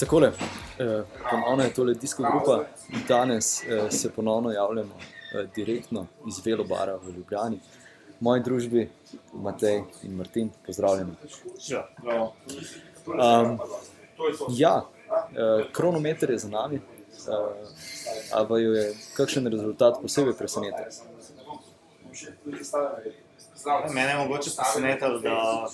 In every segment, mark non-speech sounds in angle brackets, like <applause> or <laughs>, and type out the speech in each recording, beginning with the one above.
Takole, eh, ponovno je tole disko grupa, danes eh, se ponovno javljamo eh, direktno iz Velobara v Ljubljani. Moji družbi Matej in Martin, pozdravljeni. Um, ja, eh, kronometer je za nami, eh, a vaju je kakšen rezultat posebej presenetil? mene je mogoče presenetilo, da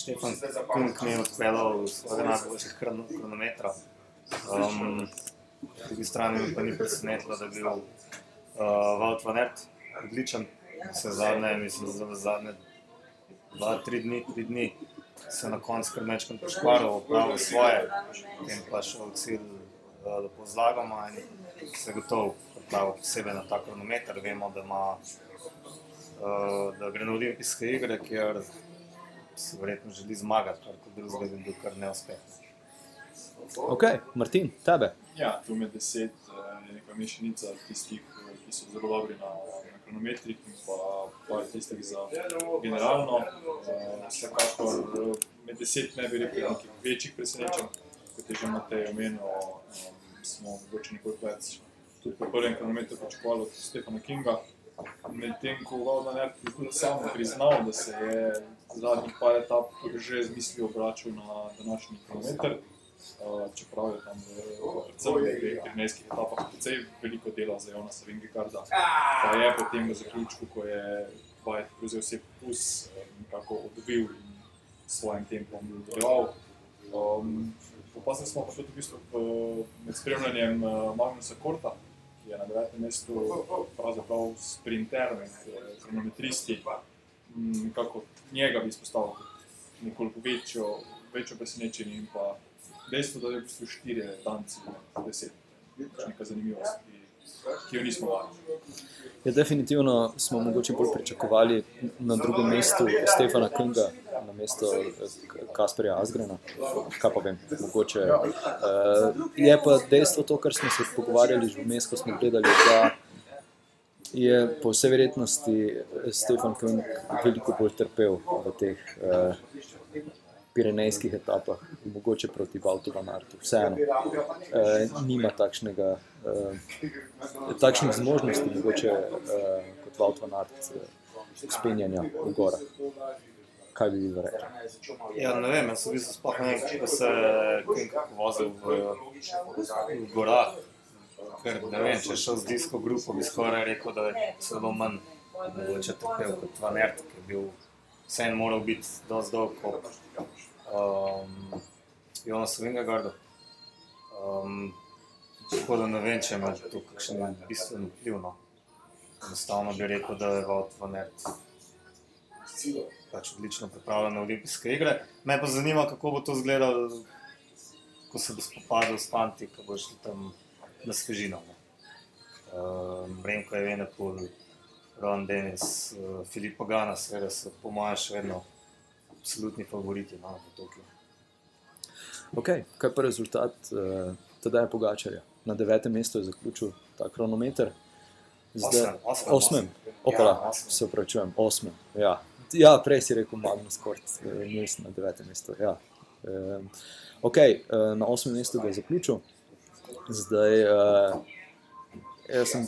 Štefan Kunk ni odpeljal svojega najboljših kron kronometra. Um, po drugi strani me pa ni presenetilo, da je bil uh, Wout van Aert odličen. Se zadnje, mislim, za zadnje dva, tri dni, tri dni se je na koncu kar nečem pošparil, opravil svoje, potem pa šel v cilj, uh, da pozlagamo in se gotovo pripravil posebej na ta kronometer. Vemo, da ima uh, da gre na olimpijske igre, kjer se verjetno želi zmagati, kar kot drugega bi bil kar neuspeh. Ok, Martin, tebe. Ja, tu med deset eh, je neka mešanica tistih, eh, ki so zelo dobri na, na kronometrih in pa, pa tistih za generalno. Eh, Vsekakor med deset ne bi rekel nekih večjih presenečenj, kot je že Matej omenil, smo mogoče nekoliko več tudi po prvem kronometru pričakovali od Stefana Kinga. Medtem ko Valdan je tudi sam priznal, da se je zadnjih par etap že zmislil obračal na današnji kronometer. Uh, čeprav je tam predvsem v teh trinajstih etapah precej veliko dela za Jonasa Vingegarda, pa je potem v zaključku, ko je Bajt prevzel vse popus, eh, nekako odvil in s svojim tempom nadaljeval. Um, Popasni smo pa tudi v bistvu med spremljanjem Magnusa Korta, je na devetem mestu pravzaprav sprinter med eh, kronometristi. Mm, Nekako njega bi izpostavil kot nekoliko večjo, večjo presenečenje in pa dejstvo, da je v bistvu štirje danci od deset. Pač Neka zanimivost, ki, jo nismo vajeni. Ja, definitivno smo mogoče bolj pričakovali na drugem mestu Stefana Kinga, na mesto Kasperja Asgrena. Kaj pa vem, mogoče. Uh, je pa dejstvo to, kar smo se pogovarjali že vmes, ko smo gledali, da je po vsej verjetnosti Stefan King veliko bolj trpel v teh uh, pirenejskih etapah, mogoče proti Valtu Van Artu. Vseeno, uh, nima takšnega, uh, takšnih zmožnosti, mogoče uh, kot Valt Van Art, uh, spenjanja v gorah. Kaj bi vi rekli? Ja, ne vem, jaz sem v bistvu sploh ne vem, kako se vozil v, v gorah. Ker ne vem, če je šel z disko grupo, bi skoraj rekel, da je celo manj mogoče trpel kot Van Aert, ki je bil vseeno moral biti dosti dolg kot um, Jonas Vingegaard. Um, tako da ne vem, če ima to kakšen bistven vpliv. No. Enostavno bi rekel, da je Wout Van Aert pač odlično pripravljen na olimpijske igre. Me pa zanima, kako bo to izgledalo, ko se bo spopadal s fanti, ko bo šli tam na svežino. ne. Um, Remko je Venepol, Ron Dennis, uh, Filip Pagana, seveda so po mojem še vedno absolutni favoriti no, v Tokiu. Okay, kaj pa rezultat uh, tedaj Pogačarja? Na devetem mestu je zaključil ta kronometer. Osmem, osmem, osmem. osmem. Opala, Ja, osmem. se upravičujem, osmem. Ja. ja, prej si rekel Magnus Kort, eh, Nils na devetem mestu. Ja. Um, uh, na osmem mestu ga je zaključil. Zdaj, uh, jaz sem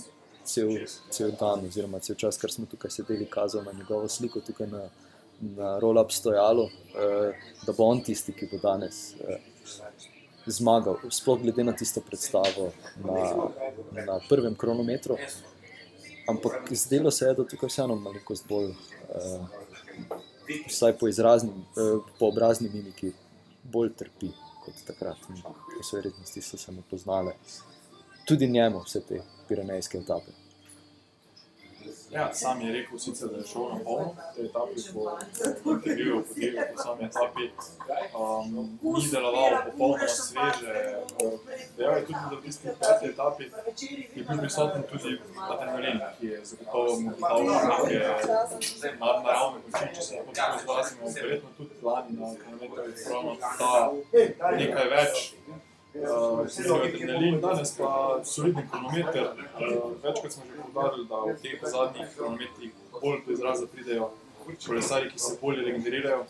cel, cel dan, oziroma cel čas, kar smo tukaj sedeli, kazal na njegovo sliko tukaj na, na roll-up stojalu, uh, da bo on tisti, ki bo danes uh, zmagal, sploh glede na tisto predstavo na, na prvem kronometru. Ampak zdelo se je, da tukaj vseeno malenkost bolj, uh, vsaj po, izrazni, uh, po obrazni mimiki, bolj trpi kot takrat. Verjetnosti so se mu poznale tudi njemu vse te pirenejske etape. Ja, sam je rekel, sicer, da je šel na polno, te etape po intervjuju, po delu, po sami etapi. Um, ni deloval popolnoma sveže. uh, Dejal je tudi, da v tisti peti etapi je bil prisoten tudi adrenalin, ki je zagotovo mu dal neke nadnaravne moči, če se lahko tako izrazimo. Verjetno tudi lani na kronometru je ta nekaj več. Adrenalin, danes pa soliden kronometer. Večkrat smo že poudarili, da v teh zadnjih kronometrih bolj do izraza pridejo kolesari, ki se bolje regenerirajo,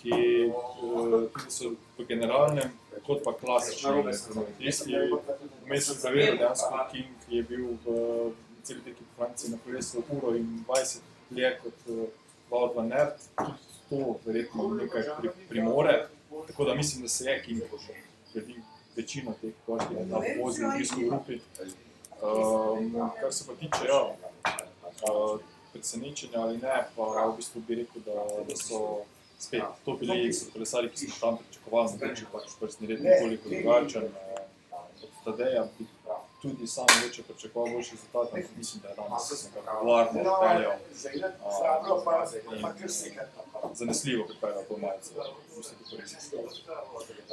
ki uh, tudi so v generalnem kot pa klasični kronometristi. Vmes sem zavedal, da dejansko King je bil v celi teki Franciji na kolesu uro in 20 dlje kot Vaud van Nert. Tudi to verjetno nekaj pri, primore. Tako da mislim, da se je King glede večino teh gorskih etap vozil v bližnji grupi. Um, kar se pa tiče, ja, uh, presenečenja ali ne, pa v bistvu bi rekel, da, da so spet to bili kolesari, ki smo tam pričakovali, da če pač prstni red nekoliko drugačen. Od Tadeja bi tudi sam večje pričakoval boljši rezultat, ampak mislim, da je danes varno odpeljal. Zanesljivo pripeljal to majico.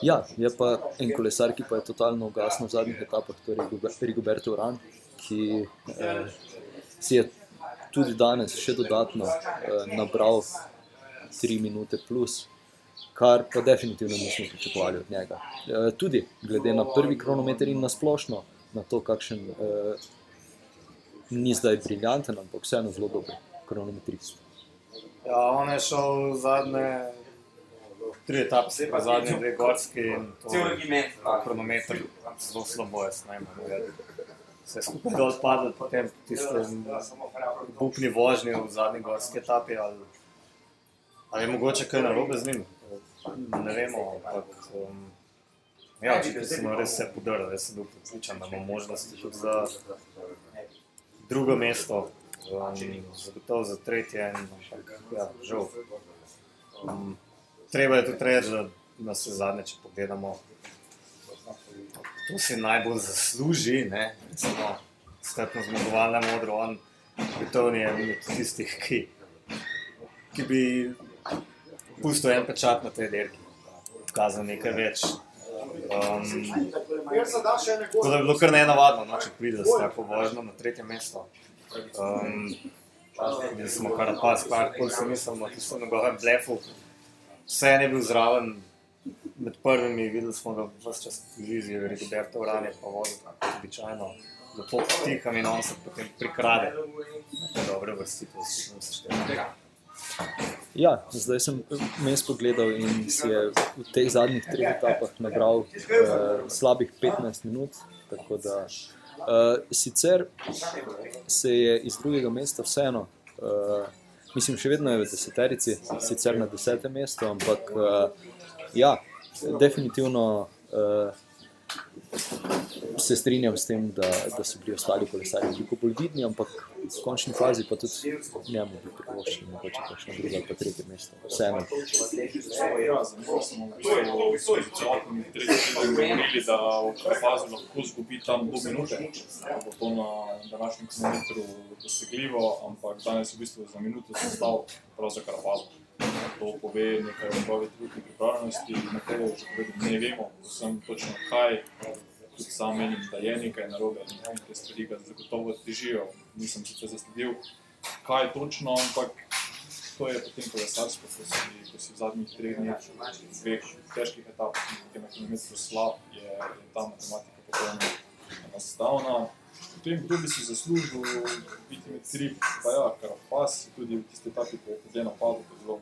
Ja, je pa en kolesar, ki pa je totalno ugasnil v zadnjih etapah, to je Rigoberto Uran, ki eh, si je tudi danes še dodatno eh, nabral 3 minute plus, kar pa definitivno nismo pričakovali od njega. Eh, tudi glede na prvi kronometer in na splošno, na to, kakšen eh, ni zdaj briljanten, ampak vseeno zelo dober kronometrist. Ja, on je šel zadnje tri etape, pa zadnje dve gorski in to je kronometer zelo slabo, ne vem. Se je skupaj dol padlo, potem tiste bupni vožnji v zadnji gorski etapi, ali, ali je mogoče kaj narobe z njim, ne vemo, ampak um, ja, če smo res se podarili, jaz sem bil pripričan, da imamo možnosti tudi za drugo mesto, um, zagotovo za tretje, in ampak ja, žal. Um, treba je tudi reči, da nas je zadnje, če pogledamo, to si najbolj zasluži, ne, recimo, strpno zmagovalne modro, on gotovo je eden od tistih, ki, ki bi pustil en pečat na tej derki, pokazal nekaj več. Um, da je bilo kar ne navadno, no, če prideš tako vožnjo na tretje mesto. Um, Mi smo kar napad, kar koli si mislimo, ti smo na njegovem blefu. Vse je bil zraven, med prvimi videli smo ga vse čas v televiziji, Rigoberto Uranje pa vozil, kako običajno. Lepo potiham in on se potem prikrade. Dobre vrstitve, vsi se štejejo. Ja, zdaj sem mes pogledal in si je v teh zadnjih treh etapah nabral uh, slabih 15 minut. Da, uh, sicer se je iz drugega mesta vseeno, uh, mislim, še vedno je v deseterici, sicer na desetem mestu, ampak uh, ja, definitivno. Uh, se strinjam s tem, da, da so bili ostali kolesari veliko bolj vidni, ampak v končni fazi pa tudi njemu bi privoščili mogoče kakšno drugo ali pa tretje mesto. Vseeno. Ja, zanimivo smo v celotnem tretjem govorili, da v fazi lahko zgubi tam do minute, bo to na današnjem kilometru dosegljivo, ampak danes v bistvu za minuto sem stal prav za Karapalo. To pove nekaj o njegovi trenutni pripravljenosti, na že povedal, ne vemo, vsem točno kaj, tudi sam menim, da je nekaj narobe te stvari ga zagotovo težijo. Nisem sicer zasledil, kaj točno, ampak to je potem kolesarsko, ko si, ko si v zadnjih treh dneh, dveh težkih etapah, ki na kilometru slab, je, je ta matematika popolnoma enostavna. Potem, kdo bi si zaslužil biti med tri, pa ja, kar pas, tudi v tiste etapi, ko je tudi napadlo, ko je bilo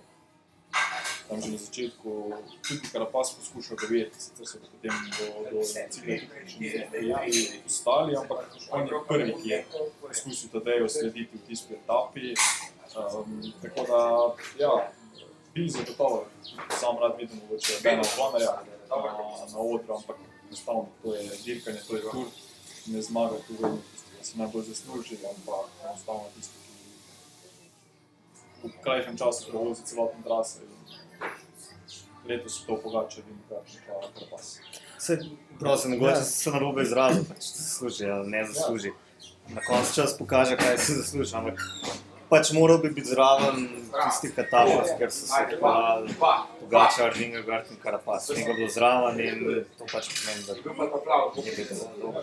tam že na začetku, tudi kar pas poskušal dojeti, sicer so potem do, do cilja tudi ostali, ampak on je prvi, ki je poskusil Tadejo slediti v tisti etapi. Um, tako da, ja, bi zagotovo, sam rad vidim, je Bena Bonarja na, na odru, ampak enostavno to je dirkanje, to je tur, ne zmaga tu vedno tisti, ki si najbolj zasluži, ampak enostavno tisti, ki v krajšem času prevozi celotno traso letos to pogače, vem, kaj je pas. Se, prosim, mogoče ja. se na robe izrazil, če se zasluži ali ne zasluži. Na koncu čas pokaže, kaj se zasluži. Ampak pač moral bi biti zraven tistih katapult, ker so se odpeljali pogače, Ardinger, Gart in Karapas. Nekaj bilo zraven in to pač pomeni, da je bilo zelo dobro.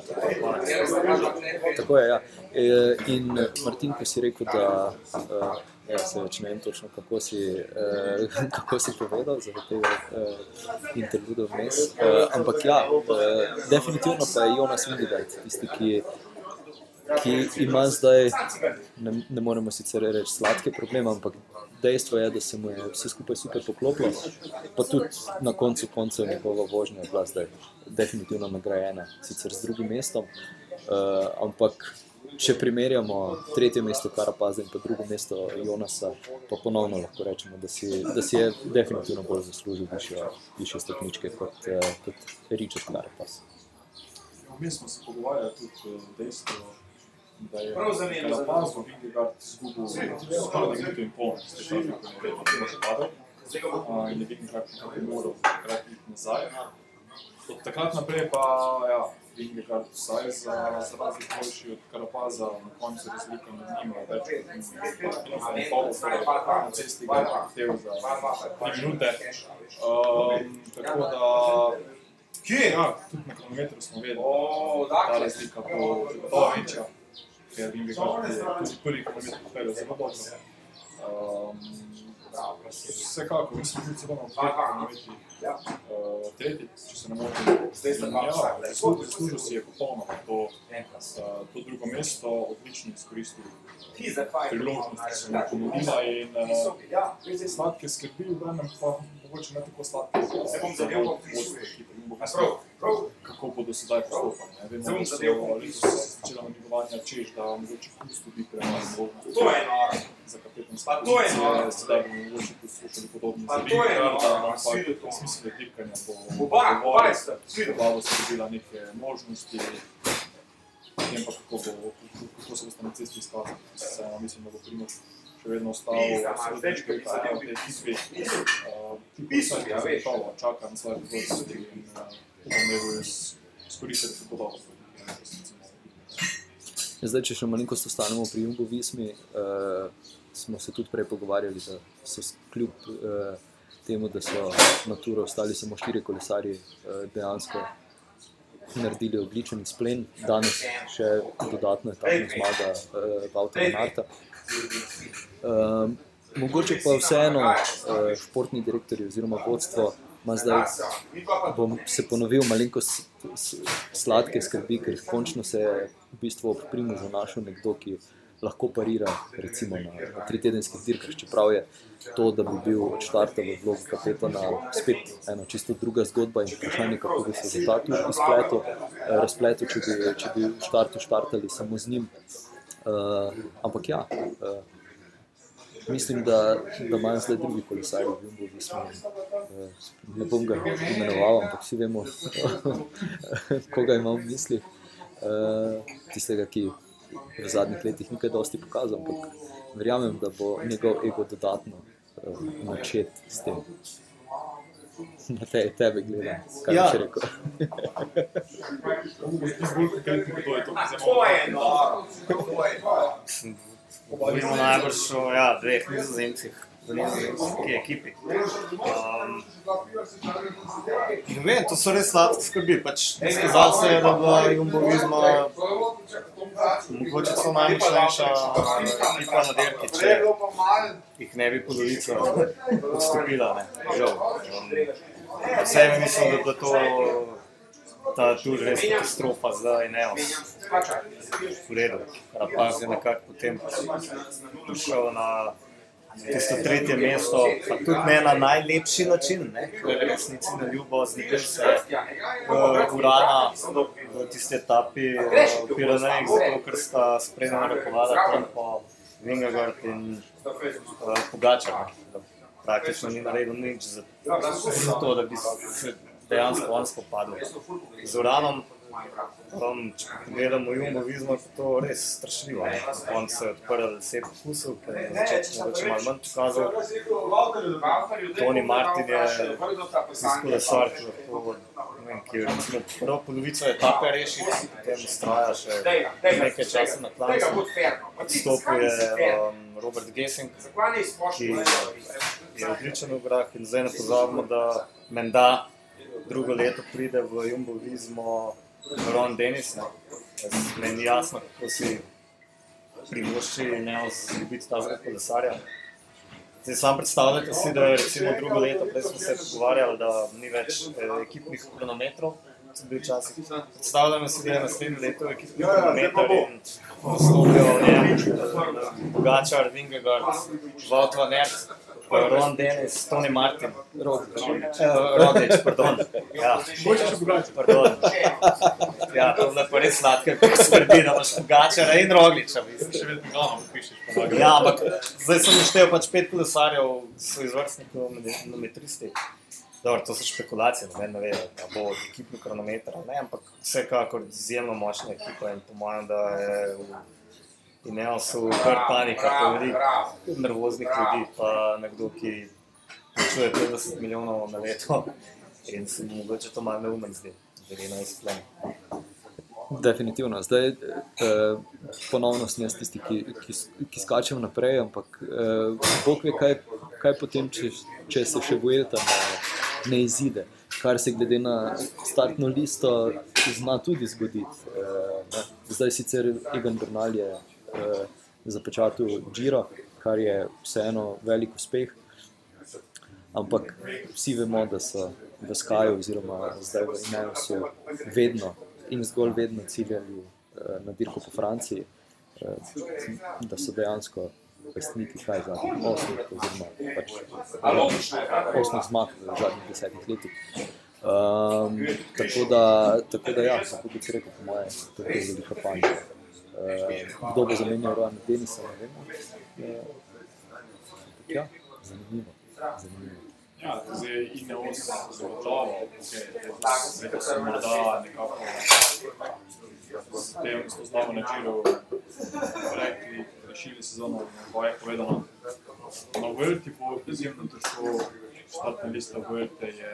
Tako je, ja. E, in Martin, ko si rekel, da uh, Ja, se več ne vem točno, kako si, eh, <laughs> kako si povedal za te eh, intervjuje vmes. Eh, ampak ja, eh, definitivno pa je Jonas Vindigajt tisti, ki ki ima zdaj, ne, ne moremo sicer reči sladke probleme, ampak dejstvo je, da se mu je vse skupaj super poklopilo. Pa tudi na koncu koncev njegova vožnja je bila zdaj definitivno nagrajena, sicer z drugim mestom. Uh, ampak če primerjamo tretje mesto Karapaza in pa drugo mesto Jonasa, pa ponovno lahko rečemo, da si, da si je definitivno bolj zaslužil više stopničke kot, uh, kot Richard Karapaz. Mi smo se pogovarjali tudi o dejstvu, da je Karapaz v Vingegard izgubil skoraj minuto in pol, ste šli, ko je vedno še padal. In je Vingegard nekako moral takrat iti nazaj. Od takrat naprej pa, ja, Vingegard vsaj za, razlik boljši od Karapaza, na koncu razlika med njima več kot in pol, torej na cesti ga je htel za tri minute. Um, tako da Kje? Ja, tudi na kronometru smo vedeli, da je ta razlika bo zelo večja, ker da je tudi prvi kronometer pripeljal zelo dobro. Um, vsekakor, mi smo bili celo na dveh kronometrih, uh, tretji, če se ne motim, zdaj sem ja, zaslužil si je popolnoma to, uh, to drugo mesto, odlično izkoristil. Priložnost, ki se mu ponudila in uh, sladke skrbi, v enem pa mogoče ne tako sladke, se bom zadev v vodstvo kako bodo sedaj postopali. Vemo, da so letos začela namigovanja češ, da mogoče kus tudi premalo možnosti. To je noro. Za kapetansko pozicijo, sedaj bomo mogoče poslušali podobno za Vingar, ampak v smislu dirkanja bo dovolj, da se dobila neke možnosti. Vem pa, kako, bo, kako se boste na cesti izkazali. Mislim, da bo Primož še vedno ostal v tej ekipi. Ti pisali, ja, veš, čaka na svoje prihodnosti podobno. Zdaj, če še malenkost ostanemo pri Jumbo Vismi, uh, smo se tudi prej pogovarjali, da so kljub uh, temu, da so na turu ostali samo štiri kolesarji, uh, dejansko naredili odličen splen. Danes še dodatno etapna zmaga uh, Valtra Marta. Uh, mogoče pa vseeno uh, športni direktor oziroma vodstvo zdaj, bom se ponovil, malenkost sladke skrbi, ker končno se je v bistvu ob primu našel nekdo, ki lahko parira recimo na, tri tedenskih dirkah, čeprav je to, da bi bil od štarta v vlogu kapetana spet ena čisto druga zgodba in vprašanje, kako bi se rezultati izpletel, razpletel, če bi, če bi v štartu štartali samo z njim. Uh, ampak ja, uh, mislim, da, da imajo zdaj drugi kolesarji v Jumbo, da smo, uh, ne bom ga imenoval, ampak vsi vemo, <laughs> koga imam v mislih. Uh, tistega, ki v zadnjih letih nekaj dosti pokazal, ampak verjamem, da bo njegov ego dodatno uh, načet s tem. <laughs> Na te, tebe gledam, kaj ja. bi rekel. To je eno, to je eno. Govorimo najbrž o ja, dveh nizozemcih ki ekipi. Um, vem, to so res sladke skrbi. Pač, Skazalo se je, da bo Jumbovizma mogoče celo najmočnejša ekipa na dirki, če jih ne bi polovica odstopila. Vsem mislim, da je to ta tudi res katastrofa zdaj, ne v redu. Rapaz je nekako potem prišel na tisto tretje mesto, pa tudi ne na najlepši način, ker je resnici na ljubo znižil se uh, urana v tisti etapi v Pirenejih, zato ker sta spremljala rokovala tam po Vingegard in uh, Pogačar. Praktično ni naredil nič za, za to, da bi se dejansko on spopadl z uranom. Um, če pogledamo Jumbo Vizmo, je to res strašljivo. On se je odprl deset poskusov, ker je začetek malo manj pokazal. Toni Martin je izkušnja sar, ki lahko, je recimo prvo polovico etape rešil, potem ustraja še nekaj časa na klancu. Odstopil je um, Robert Gessing, ki je odličen v grah in zdaj ne pozabimo, da menda drugo leto pride v Jumbo Vizmo Ron Denis. Meni ni jasno, kako si privošči ne osvobiti ta zelo kolesarja. Zdaj sam predstavljate si, da je recimo drugo leto, prej smo se pogovarjali, da ni več eh, ekipnih kronometrov tudi včasih. Predstavljamo si, da je naslednje leto ekipni kilometer in vstopijo v njem Pogačar, Vingegard, Valtva Nert, Ron Dennis, Tony Martin. Rodič, pardon. Ja, pardon. Ja, to je pa res sladke, ko skrbi, da imaš Pogačara in Rogliča. mislim. Še vedno glavno pišeš. pa da Ja, ampak zdaj sem naštel pač pet kolesarjev, so izvrstni kilometristi. Dobro, to so špekulacije, noben ne ve, da bo ekipni kronometer, ali ne, ampak vsekakor izjemno močna ekipa in po mojem, da je v Ineosu kar panika, pa veliko nervoznih ljudi, pa nekdo, ki plačuje 50 milijonov na leto in se mu mogoče to malo neumen zdi, verjetno je splem. Definitivno. Zdaj, eh, ponovno sem jaz tisti, ki, ki, ki skačem naprej, ampak eh, Bog ve, kaj, kaj potem, če, če se še Vuelta ne, ne izide. Kar se glede na startno listo zna tudi zgoditi. Eh. Zdaj sicer Egan Bernal je eh, zapečatil Giro, kar je vseeno velik uspeh. Ampak vsi vemo, da so v Skaju, oziroma zdaj v Ineosu, vedno in zgolj vedno ciljali eh, na dirko po Franciji, da so dejansko lastniki kaj za osmih, oziroma pač osmih zmag v zadnjih desetih letih. Um, tako, da, tako da, ja, tako bi rekel, po moje, to je velika panika. Uh, kdo bo zamenjal Rojana Denisa, ne vemo. Uh, ja, zanimivo. zanimivo. Ja, zdaj Ineos zagotovo, zdaj ko so morda nekako s tem spoznavo na Čiru rekli, rešili sezono, bo je povedano. Na Vuelti bo izjemno težko, štartna lista Vuelte je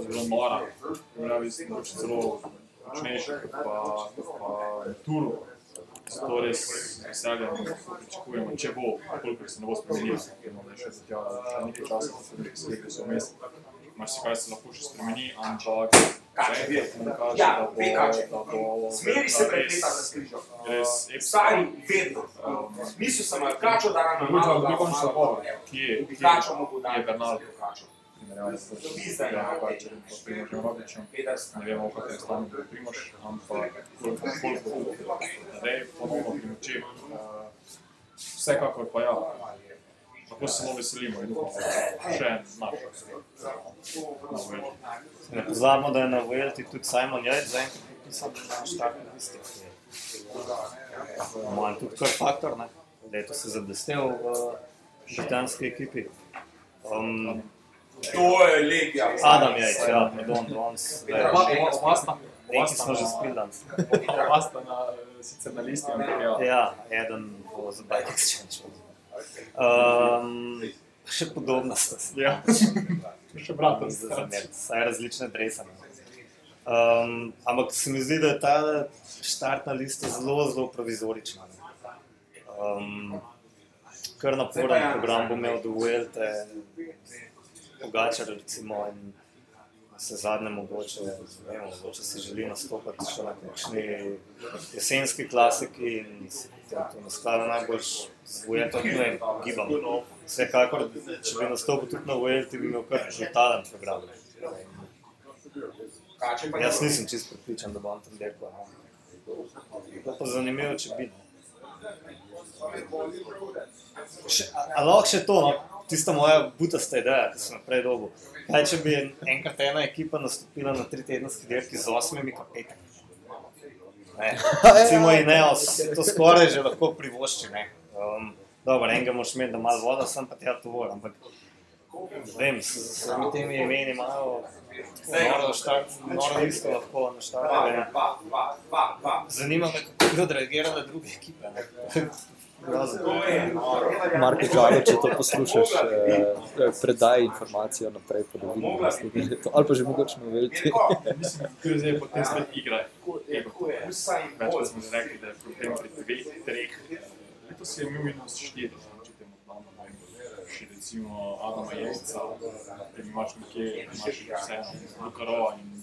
zelo nora, pravi, mogoče celo močnejša kot pa, pa Turu. Zato res z veseljem pričakujemo, če bo, koliko se ne bo spremenilo, da je še za tja nekaj časa, da se nekaj vmes. Marsikaj se lahko še spremeni, ampak nam kaže, da bo, da bo Zmeri se prepleta za skrižo. res Stari, vedno. Mislil sem, da kačo da na Druga, malo, da končna bo pova, kje, Bi kje kačo mogel dati. je Bernal kačo. primerjavi s Pizda je, ja. Pogačarjem, pa Primožem Rogličem. Petdeset. Ne vemo, kako je stanje pri Primož, ampak koliko koliko bo zdaj ponovno primoči. Uh, vsekakor pa ja, lahko se samo veselimo in upamo, da še Vuelti. Ne pozabimo, da je na Vuelti tudi Simon Jajc zaenkrat podpisan na štartni listi. Mojem tudi kar faktor, ne. Leto se zablestel v britanski ekipi. Um, To je legija. Adam Jajc, ja, pardon, danes. Oba sta- oba Neki sta smo že spili danes. Oba sta na, sicer na listi, ampak ja. Ja, eden bo za Bike Exchange. Um, še podobna sta se. Ja. Še brata. za zamer, saj različne drese. Um, ampak se mi zdi, da je ta štartna lista zelo, zelo provizorična. Um, kar naporen program bo imel do Vuelte, Pogačar recimo in se zadnje mogoče, mogoče si želi nastopati še na kakšni jesenski klasiki in potem to nasklada najbolj z Vuelto, ne vem, gibam. Vsekakor, če bi nastopil tudi na Vuelti, bi imel kar brutalen program. Kače pa Jaz nisem čist pripričan, da bom tam dirkal. no. Bilo pa zanimivo, če bi. Še, a, a lahko še to, no? tista moja butasta ideja, ki sem prej dobil. Kaj, če bi enkrat ena ekipa nastopila na tri tedenski dirki z osmimi kapetani? Ne, <laughs> recimo Ineos, to skoraj že lahko privošči. Ne. Um, dobro, enega moraš imeti, da malo voda, sem pa tja tovor, ampak vem, s s vsemi temi imeni imajo tako noro štart, noro listo lahko na štartu. ne. Dva, dva, dva, dva. Zanima me, kako bodo odreagirale druge ekipe. ne. Marko Žalo, če to poslušaš, eh, predaj informacijo naprej, leto. Ali pa že mogoče ne veliti. Mislim, da je zdaj potem spet igra. In Večkrat smo rekli, da je problem pri dveh, treh. Letos je imel minus štiri, če temu damo, ne vem, še recimo Adama Jezca, pri imaš nekje, imaš vseeno Lukarova in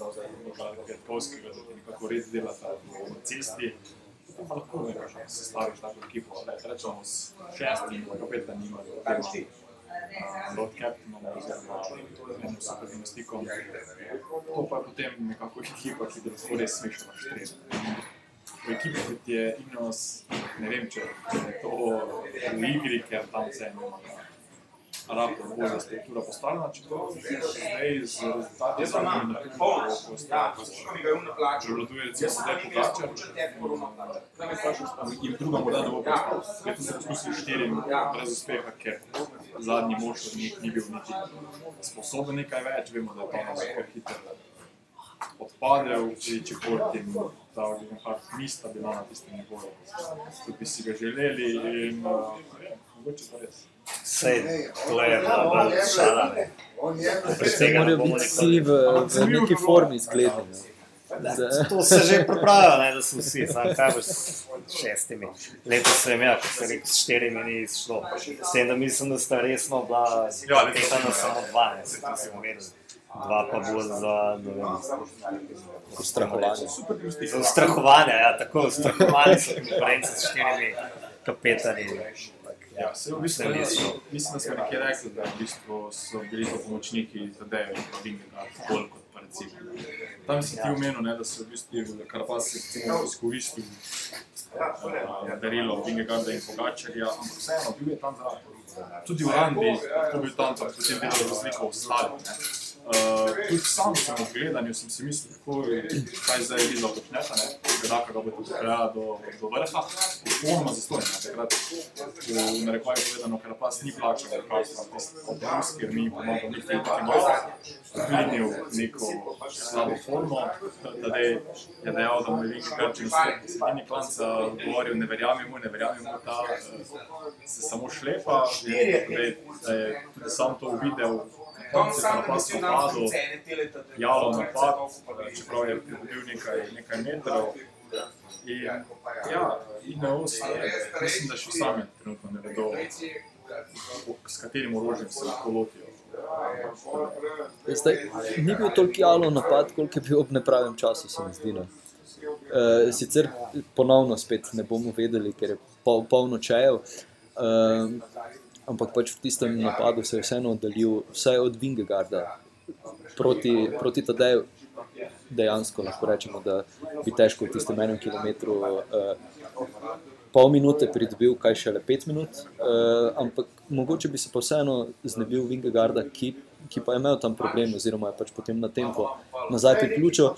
Luka Kvetkovskega, da ti nekako res delata na cesti. To pa lahko ne veš, se staviš tako ekipo, rečemo s šestimi, pa pet da nima, road captainom oziroma enim super gimnastikom. To pa je potem nekako ekipa, ki bi lahko res smešno štrebila. V ekipi, kot je Inos, ne vem, če je to v igri, ker tam vse ima rahlo bolj struktura postavljena, čeprav zdaj z rezultati zadnjih na prevladuje recimo zdaj Pogačar in druga morda ne bo postal. Letos so poskusili štirim brez uspeha, ker zadnji mož od njih ni bil niti sposoben nekaj več, vemo, da je to super hiter odpadel, če če port in ta Olimpijak nista bila na tistem nivoju, kot bi si ga želeli in uh, mogoče pa res. Sej, to je bila šala. ne. Ne Morajo biti vsi v, v neki formi zgledni. ne. Da- To se že <laughs> pripravlja, ne, da so vsi, samo kaj boš s šestimi. Letos sem imel, kot sem rekel, s štirimi ni šlo. S tem, da mislim, da sta resno bila Ja, petana sem- samo dva, ne, se to sem vedel. Dva pa bolj za, ne vem, Ustrahovanje. za ustrahovanje, ja, tako ustrahovanje so konkurence s štirimi kapetani. Ja, se v bistvu mislim, da smo nekje rekli, da v bistvu so bili to pomočniki Tadeja in Vinga bolj kot pa recimo. Tam si ti omenil, ne, da so v bistvu Karpas izkoristil uh, darilo Vingegarda in Pogačarja, ampak vseeno bil je tam zraven. Tudi Uran bi lahko bil tam, pa potem videl razliko v ostalih. Uh, tudi sam sem v gledanju, sem si mislil, kako kaj zdaj vidno počneta, ne, da ga bo pripeljala do, do vrha, popolnoma zastojno. Takrat v narekovaju povedano, ker pas ni plačal, ker pas pa tisti odnos, ker mi pomagamo niti niti malo, plinil neko slabo formo, da je dejal, da mu je Viki Grčin v sredini klanca govoril, ne verjamem mu, ne verjamem mu, da eh, se samo šlepa, da je, da je tudi sam to videl, On se sam je pas emocionalno napadel, cene teleta. javno napad, čeprav je bil nekaj, nekaj metrov. In, ja, Ineos, je, mislim, da še sami trenutno ne vedo, s katerim orožjem se lahko lotijo. Zdaj, ni bil toliko jalo napad, koliko je bil ob nepravem času, se mi zdi. No. Uh, sicer ponovno spet ne bomo vedeli, ker je pol, polno čejev, uh, ampak pač v tistem napadu se je vseeno oddaljil, vsaj od Vingegarda proti, proti Tadeju. Dejansko lahko rečemo, da bi težko v tistem enem kilometru uh, pol minute pridobil, kaj šele pet minut, uh, ampak mogoče bi se pa vseeno znebil Vingegarda, ki, ki pa je imel tam problem, oziroma je pač potem na tempo nazaj priključil.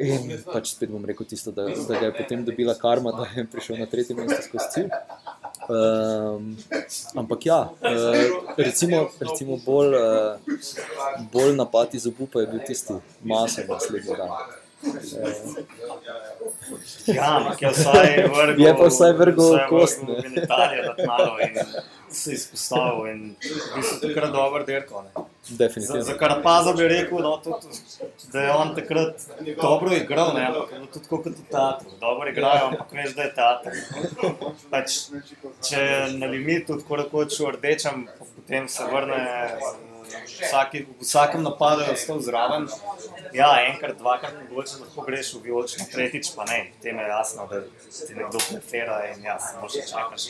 In pač spet bom rekel tisto, da, da je potem dobila karma, da je prišel na tretje mesto skozi cilj. Um, ampak ja, uh, recimo, recimo bolj, uh, bolj napad iz obupa je bil tisti maso naslednji dan. Ja, ampak je vsaj vrgel. <laughs> Je pa vsaj vrgel vsaj kost, vrgel ne. v Italijo, da tnalo in se izpostavil in v bistvu takrat dober dirko. ne. Za, Definitivno. za Karapaza bi rekel, no, tudi, da je on takrat dobro igral, ne, ampak je tudi kot v teatru. Dobro igrajo, ampak veš, da je teater. Pač, če je na limitu, tako rekoč v rdečem, potem se vrne. Eh, Vsaki, v vsakem napadu je ostal zraven. Ja, enkrat, dvakrat, mogoče lahko greš v vijolično, tretjič pa ne. Potem je jasno, da ti nekdo prefera in ja, samo še čakaš,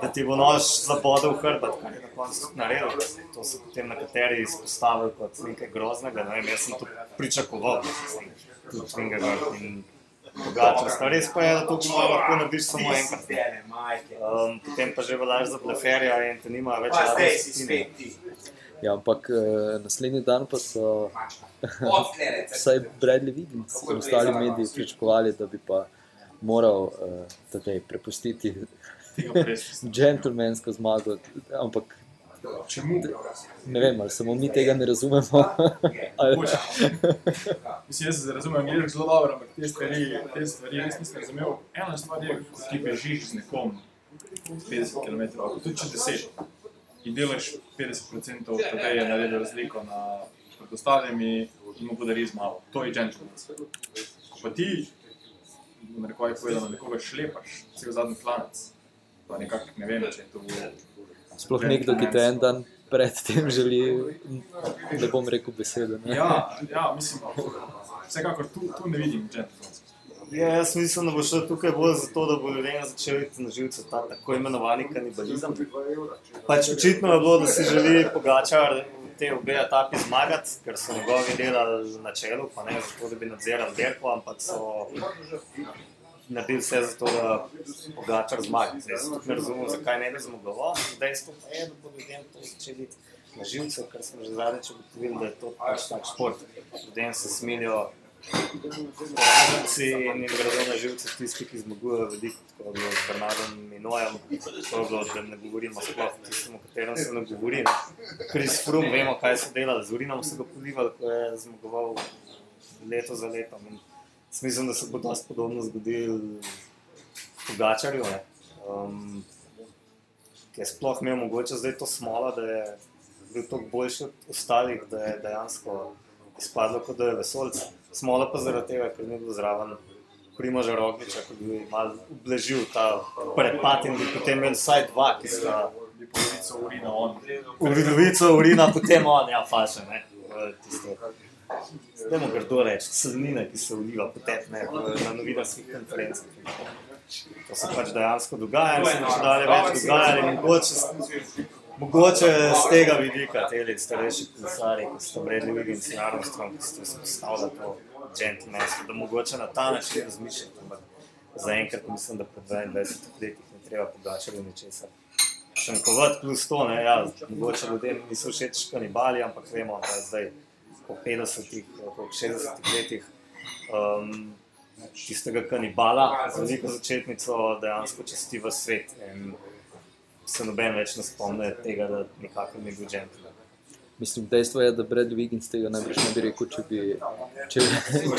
da ti bo nož zabodel v hrbet, kar je na koncu tudi naredil. To so potem nekateri izpostavili kot nekaj groznega. Ne vem, jaz sem to pričakoval, da se zdi. Tudi Fingergaard in. Sta Res pa je, da to malo lahko narediš samo enkrat. Um, potem pa že veljaš za bleferja in te nima več rada Ja, ampak uh, naslednji dan pa so <laughs> vsaj Bradley Wiggins in ostali mediji pričakovali, da bi pa moral uh, tadej prepustiti džentlmensko <laughs> zmago. Ampak Čemu? ne vem, ali samo mi tega ne razumemo. <laughs> ali, Mogoče. Mislim, jaz se razumem angliško zelo dobro, ampak te stvari, te stvari res nisem razumel. Ena stvar je, ko ti bežiš z nekom 50 km, tudi če 10 in delaš 50%, da je naredil razliko na pred ostalimi in mu podari zmago. To je gentleman. Ko pa ti, na rekovaj povedano, nekoga šlepaš, cel zadnji klanec, pa nekako ne vem, če je to sploh nekdo, ki te en dan predtem želi, ne bom rekel besede. Ne? Ja, ja, mislim, vsekakor tu, tu ne vidim gentlemanstva. Ja, jaz mislim, da bo šlo tukaj bolj zato, da bo ljudem začel iti na živce ta tako imenovani kanibalizem. Pač očitno je bilo, da si želi Pogačar v te obe etapi zmagati, ker so njegovi delali na čelu, pa ne zato, da bi nadzirali dirko, ampak so naredili vse za to, da Pogačar zmaga. Zdaj se tudi ne razumem, zakaj ne bi zmagoval. Dejstvo pa je, da bodo ljudem to začeli iti na živce, ker smo že zadnjič ugotovili, da je to pač tak šport. Ljudem se smilijo In jim gredo na živce tisti, ki zmagujejo veliko, tako bilo z Bernardom Minojem, tako da ne govorimo sploh o tistem, o katerem se ne govori. Kris Frum, vemo, kaj so delali, z urinom so ga polivali, ko je zmagoval leto za letom. In Mislim, da se bo dosti podobno zgodilo Pogačarju, ne. um, ki je sploh imel mogoče zdaj to smola, da je bil toliko boljši od ostalih, da je dejansko izpadlo, kot da je vesolc. Smola pa zaradi tega, ker ni bil zraven Primoža Rogliča, ko bi malo ublažil ta prepad in bi potem imel vsaj dva, ki sta Bi polovico urina on. uridovico urina, potem on, ja, faše, ne. Tisto. Dajmo grdo reči, slanina, ki se uliva potepne na novinarskih konferencah. To se pač dejansko dogaja se bo še dalje več dogajalo. in Mogoče, mogoče z tega vidika, te starejši kolesari, kot so Bradley Wiggins in Armstrong, ki ste izpostavili to gentlemanstvo, da mogoče na ta način razmišljate. Ampak zaenkrat mislim, da po 22 letih ne treba pogačati ničesar. Šankovati plus to, ne, ja, mogoče ljudem niso všeč kanibali, ampak vemo, da zdaj po 50-ih, po 60-ih letih um, tistega kanibala, z veliko začetnico, dejansko časti v svet. In se noben več ne spomne tega, da nikakor ni bil gentleman. Mislim, dejstvo je, da Brad Wiggins tega najbrž ne bi rekel, če bi, če,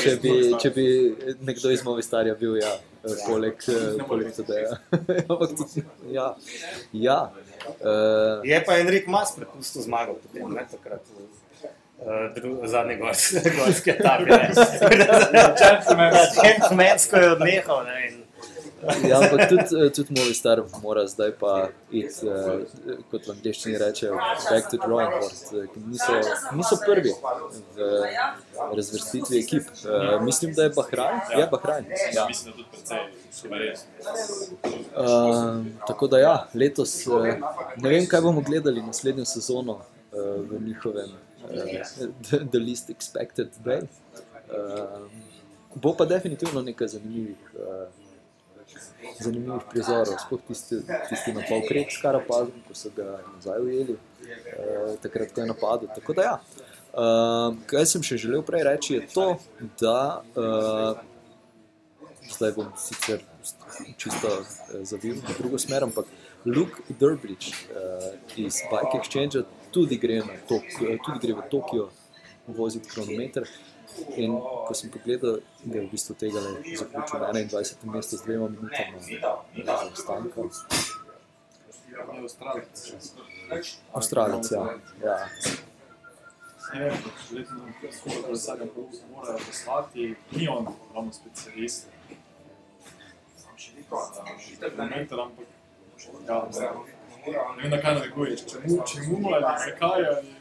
če bi, če bi nekdo iz Movistarja bil, ja, poleg, eh, poleg tega. <laughs> Ampak tudi, ja, ja. Uh, Je pa Enrik Mas prepustil zmago potem, ne takrat. Uh, zadnji gorski, <laughs> gorski etapi. Gentlemansko je odnehal. Ne, in, ja, ampak tudi, eh, tudi Movistar mora zdaj pa iti, uh, kot v angliščini rečejo, back to drawing board, eh, niso, niso prvi v razvrstitvi ekip. Uh, mislim, da je Bahrajn. Ja, Bahrajn. Ja. Uh, tako da ja, letos uh, ne vem, kaj bomo gledali naslednjo sezono uh, v njihovem uh, the, <laughs> the Least Expected Day. Uh, bo pa definitivno nekaj zanimivih, uh, zanimivih prizorov, sploh tisti, tisti na pol krek s Karapazom, ko so ga nazaj ujeli, uh, takrat, ko je napadel. Tako da ja. Uh, kaj sem še želel prej reči, je to, da uh, zdaj bom sicer čisto eh, zavil v drugo smer, ampak Luke Durbridge uh, iz Bike Exchange tudi gre, na tok, eh, tudi gre v Tokio voziti kronometer. In ko sem pogledal, da je v bistvu tega le zaključil na 21. mestu z dvema minutama zaostanka. Avstralec. Ja. ja. Ne vem, letno skupaj kolesarjem morajo poslati, ni on ravno specialist. Kronometer, ampak ja, ne vem, na kaj narekuješ, čemu, čemu ali zakaj ali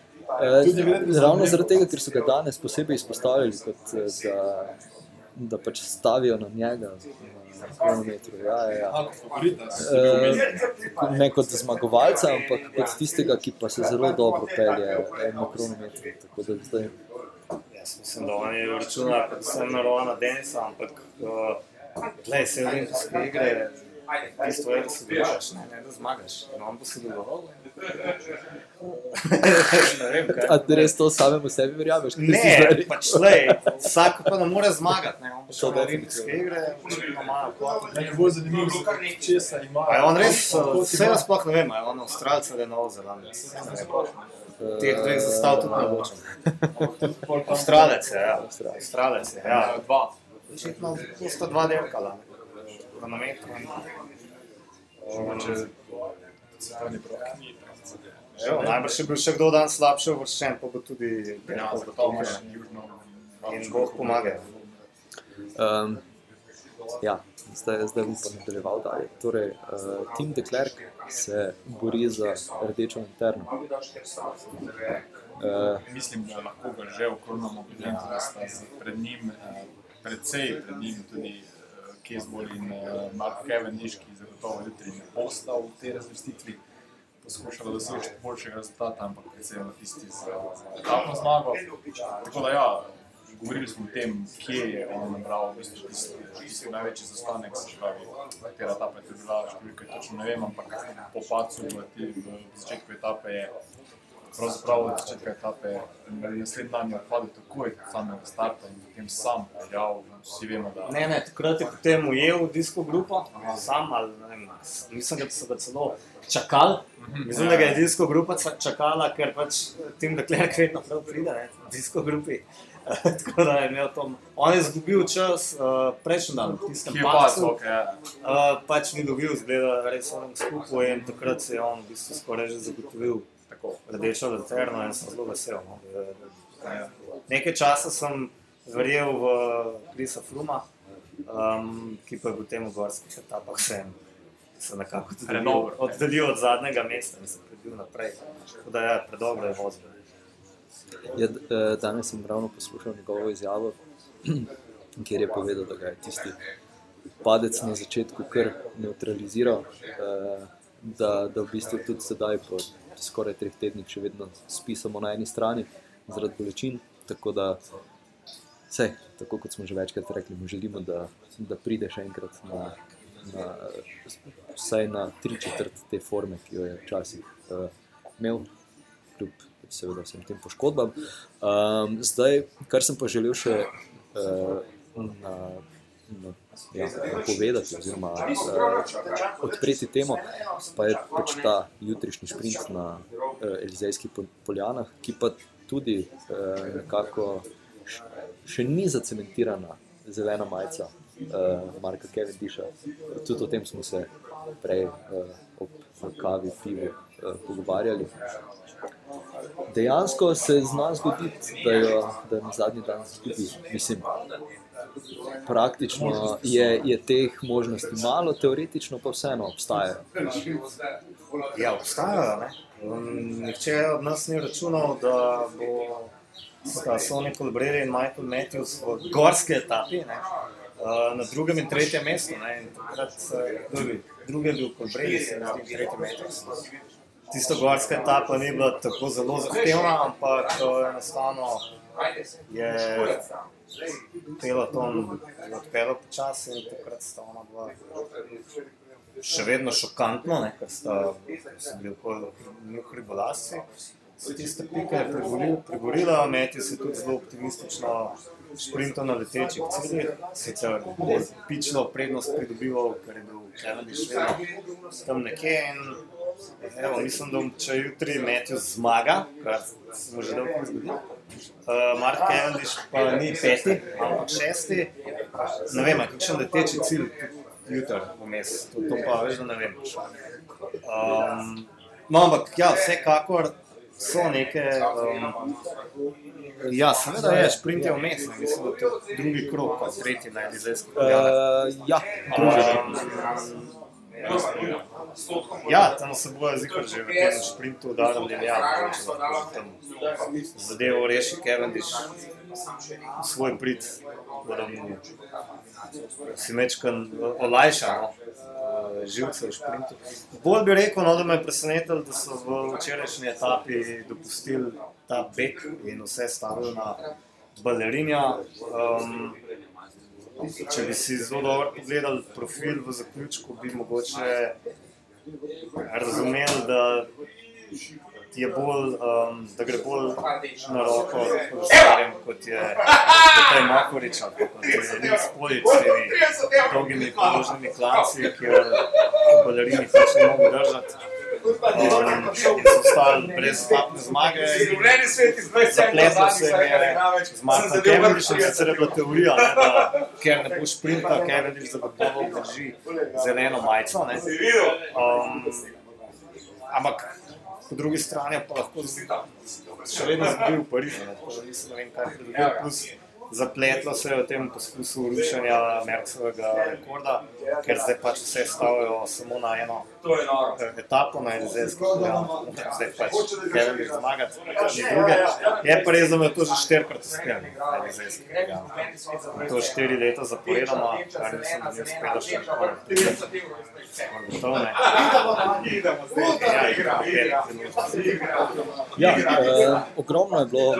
Ravno za- zaradi tega, ker so ga danes posebej izpostavili, kot, eh, da, da pač stavijo na njega na. Ja, ja, ja. Eh, Ne kot zmagovalca, ampak kot tistega, ki pa se zelo dobro pelje eh, na kronometru. Tako da zdaj jaz mislim, da oni računajo predvsem na Rovana Denisa, ampak uh, glej, se olimpijske igre, bistvo je, da sodeluješ, ne, ne da zmagaš. In on bo <laughs> ne vem, kaj. A ti res to samemu sebi verjameš? si Ne, rekel? pač lej, vsak pa ne more zmagati. Ne. On bo šel na olimpijske igre, očitno imajo kvot. Meni je bolj zanimivo, zakaj česa ima. A je on res, vse jaz sploh ne vem, a je on Avstralec ali Novo Zelandec. Teh dveh zastav tudi ne ločem. Avstralec je, ja. Avstralec je, ja. Dva. Očitno to sta dva dirkala. Kronometru in Če se to ni prav. Najbrž je bil še kdo dan slabše uvrščen, pa bo tudi Ja, Tokio. južno. In Bog pomaga. Um, ja, zdaj, zdaj bom pa nadaljeval dalje. Torej, uh, Tim de Klerk se bori za rdečo interno. Uh, Mislim, da lahko ga že okrnamo, glede na to, da sta pred njim, eh, precej pred njim tudi Kezbol in uh, Mark Cavendish, ki zagotovo jutri ne bosta v tej razvrstitvi poskušala doseči boljšega rezultata, ampak predvsem tisti za etapno zmago. Tako da ja, govorili smo o tem, kje je on nabral v bistvu tisti, tisti največji zastanek, se pravi, katera etapa je bila, številka točno ne vem, ampak po pacu v, v začetku etape je pravzaprav od začetka etape naslednji dan je odpadel takoj samega starta in potem sam peljal, vsi vemo, da Ne, ne, takrat je potem ujel disko grupo, sam ali ne vem, mislim, da so ga celo čakali. Mislim, da ga je disko grupa čakala, ker pač Tim Deklerk vedno prav pride, ne, disko grupi. <laughs> Tako da je imel tam, on je izgubil čas uh, prejšnji dan, tistem ki je pač, pacu. ok, ja. Uh, pač ni dobil, zgleda, res onem skupaj in takrat se je on v bistvu skoraj že zagotovil tako rdečo lanterno in sem zelo vesel. No, da, da, nekaj časa sem verjel v Krisa Fruma, um, ki pa je potem v gorskih etapah se, se nekako tudi Predober. oddaljil od zadnjega mesta in se prebil naprej. Tako da je predobro je vozil. Ja, eh, danes sem ravno poslušal njegovo izjavo, <clears throat> kjer je povedal, da ga je tisti padec na začetku kar neutraliziral, eh, da, da v bistvu tudi sedaj, po skoraj treh tednih, še vedno spi samo na eni strani zaradi bolečin. Tako da, vse, tako kot smo že večkrat rekli, mu želimo, da, da pride še enkrat na, na vsaj na tri četrt te forme, ki jo je včasih uh, imel, kljub seveda vsem tem poškodbam. Um, zdaj, kar sem pa želel še uh, na, ja, povedati, oziroma uh, odpreti temo, pa je pač ta jutrišnji sprint na uh, Elizejskih pol- poljanah, ki pa tudi uh, nekako še ni zacementirana zelena majica uh, Marka Cavendisha. Tudi o tem smo se prej uh, ob kavi, pivu uh, pogovarjali. Dejansko se zna zgoditi, da jo da na zadnji dan zgubi. Mislim, praktično je, je teh možnosti malo, teoretično pa vseeno obstajajo. Ja, obstajajo. ne. Um, Nihče od nas ni računal, da bo sta Sonny Colbrelli in Michael Matthews v gorski etapi, ne, uh, na drugem in tretjem mestu. Ne, in takrat, bil? drugi je bil Colbrelli, se zdi, tretji Matthews. Tista gorska etapa ni bila tako zelo zahtevna, ampak eh, enostavno je peloton odpeljal počasi in takrat sta ona dva še vedno šokantno, ne, ker sta bili okoli hribolasci. So tiste pike pregorila, pregorila Meti se tudi zelo optimistično šprintal na letečih ciljih, sicer je pično prednost pridobival, ker je bil Cavendish vedno tam nekje in evo, mislim, da če jutri Matthew zmaga, kar se mu že dolgo zgodi, uh, Mark Cavendish pa ni peti, ampak šesti, ne vem, kakšen leteči cilj jutri vmes, to, to pa veš, da ne vem. Um, no, ampak ja, vsekakor so neke. Um, ja, seveda je, šprint je vmes, ne, mislim, da je drugi krok, pa tretji na Elizejskih poljah. Uh, ja, drugi. Ja, tam se bojo zihar že v tem šprintu udarili, ja, mogoče lahko tam zadevo reši Cavendish v svoj prid, da mu si mečkan olajša no, eh, živce v šprintu. Bolj bi rekel, no, da me je presenetilo, da so v včerajšnji etapi dopustili ta bek in vse stavili na balerinja. Um, Če bi si zelo dobro pogledali profil v zaključku, bi mogoče razumeli, da, bolj, um, da gre bolj na roko starem, kot je Matej Makorič, kot je Zadnji Spolič s temi dolgimi položnimi klanci, kjer balerini pač ne mogo držati. Ostali brez etapne zmage. Življenje svet iz 20 Zapletlo se jim je z Markom Cavendishom, sicer je bila teorija, ne, da ker ne bo šprinta, Cavendish zagotovo drži zeleno majico. Um, ampak po drugi strani pa lahko še vedno zgubi v Parizu, tako da nisem ne vem, kaj pridobil. Plus zapletlo se je v tem poskusu rušenja Mercovega rekorda, ker zdaj pač vse stavijo samo na eno etapo, na Elizejski program, zdaj pač Kevin bi zmagati, ni druge. Je pa res, da me to že štirikrat uspelo, na Elizejski program. In To štiri leta zaporedoma, kar mislim, da ni uspelo še nikoli. Gotovo ne. Ja. Ja, eh, ogromno je bilo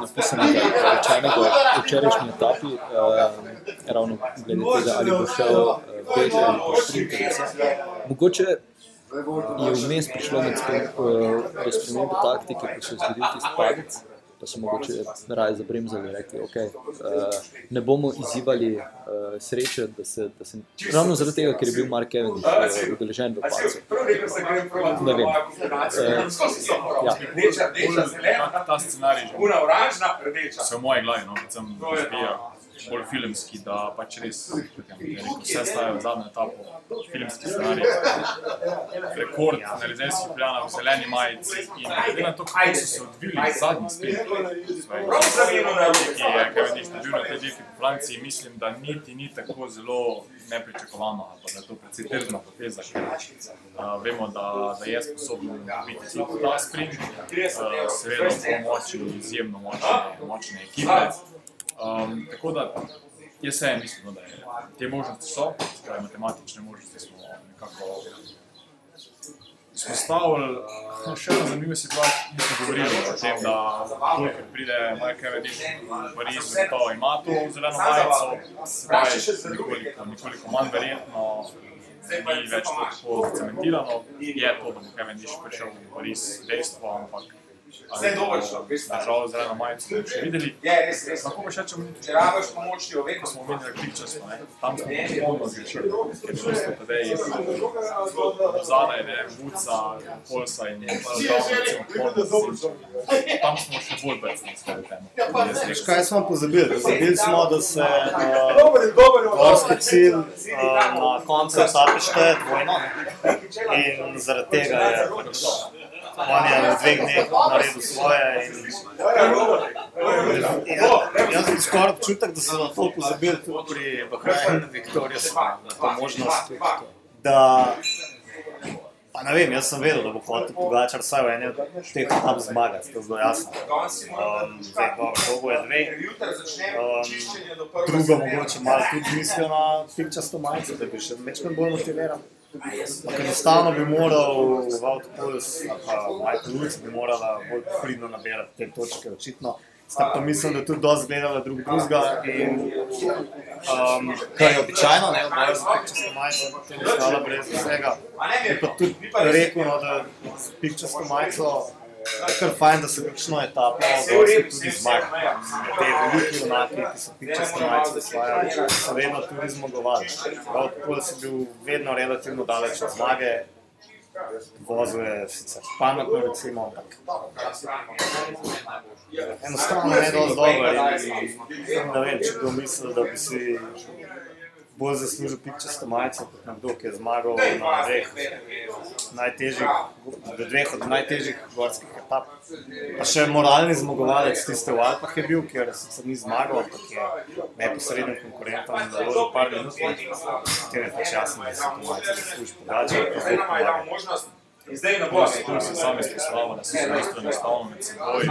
napisanega, rečenega včerajšnji etapi, eh, ravno glede tega, ali bo šel eh, pet ali pa štrikrat. Mogoče je vmes prišlo med sprem, eh, do spremembe taktike, ko se je zgodil tisti padec, pa so mogoče raje zabremzali in rekli, ok, eh, ne bomo izzivali eh, sreče, da se, da se, ravno zaradi tega, ker je bil Mark Evans eh, udeležen v pacu. Ne vem. Eh, ja. Ta, scenarij una oranžna, rdeča. se v moji glavi, no, predvsem razvija bolj filmski, da pač res rekel, vse staje v zadnjo etapo, filmski scenarij. Rekord na Lizejskih pljanah v zeleni majici in glede na to, kako so se odvili zadnji spet, ki je Kevin bil na tej dirki po Franciji, mislim, da niti ni tako zelo nepričakovano, pa da je to precej trdna poteza, ker uh, vemo, da, da je sposoben biti tudi ta sprint, uh, seveda v pomoči izjemno močne, močne ekipe. Um, tako da jaz se mislim, no, da je, te možnosti so, torej matematične možnosti smo nekako izpostavili. Uh, še ena zanimiva situacija, mi smo govorili o tem, da kolikor pride Mike Cavendish v Pariz, gotovo ima to zeleno majico, sedaj nekoliko, nekoliko manj verjetno, ni več tako cementirano, je to, da bo Cavendish prišel v Pariz dejstvo, ampak Vse dobro šlo, veš, zeleno majico bomo še videli. Je, res, res. Lahko pa še rečemo, Če rabiš pomoč, jo ko vedno smo omenjali Pictures, ne, tam smo popolnoma zgrešili, ker v bistvu tedaj zadaj, ne, Vuca, Polsa in je Polsa, tam smo še bolj becni s tej. Veš, kaj smo pozabili? Pozabili smo, da se uh, gorski cilj uh, na koncu etape šteje dvojno. In zaradi tega je pač on je v dveh dneh naredil svoje. In, ja, jaz sem skoraj občutek, da so na to pozabili tudi pri Bahrajnu, Viktoriju, na to možnost, da Pa ne vem, jaz sem vedel, da bo hotel Pogačar vsaj v eni od teh etap zmagati, to je zelo jasno. Um, zdaj, dobro, to bo je dve. Um, drugo mogoče malo tudi mislijo na pikčasto majico, da bi še večkrat bolj motiviral. Enostavno bi moral Wout Puls, pa Michael Lutz bi morala bolj pridno nabirati te točke, očitno. Sta pa mislim, da tudi dosti gledala drug drugega in um, kar je običajno, ne, oboje za pikčasto majico, potem je stala brez vsega. Bi pa tudi rekel, no, da s pikčasto majico je kar fajn, da se kakšno etapo dosti tudi zmaga. Te veliki junaki, ki so pikčasto majico osvajali, so vedno tudi zmagovali. Wout Puls je bil vedno relativno daleč od zmage, vozil je sicer pametno, recimo, ampak enostavno ne dovolj dobro. In, ne vem, če kdo misli, da bi si bolj zaslužil pikčasto majico kot nekdo, ki je zmagal na dveh najtežjih, v dveh od najtežjih gorskih etap. Pa še moralni zmagovalec tiste v Alpah je bil, ker sicer ni zmagal, ampak je neposrednim konkurentom zelo par minut, ker je pač jasno, da si to majico zasluži pogačati, pa zdaj pomaga. In zdaj ne bo Tu se sami izpostavljamo, da se isto enostavno med seboj.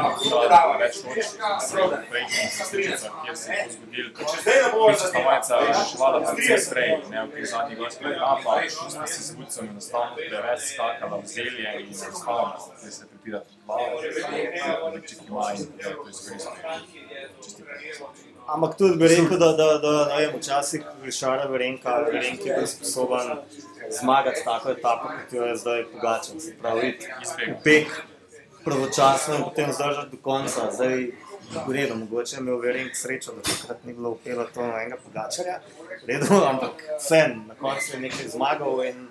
Dali več točk, v prejšnjih srečicah, kjer se je to zgodilo. Zdaj ne bo Pičasta majica je reševala precej prej, ne v teh zadnjih gorskih etapah, sta se z Vucem enostavno preveč skakala v zelje in enostavno zdaj se pripirati glavo, Lipčik ima in je to izkoristil. Ampak tudi bi rekel, da, da, da ne vem, včasih Šara Verenka, Verenk je sposoben zmagati tako etapo, kot jo je zdaj Pogačar. Se pravi, pek pravočasno in potem zdržati do konca. Zdaj, v redu, mogoče je imel Verenk srečo, da takrat ni bilo upelo to na enega Pogačarja, v redu, <laughs> ampak vsem, na koncu je nekaj zmagal in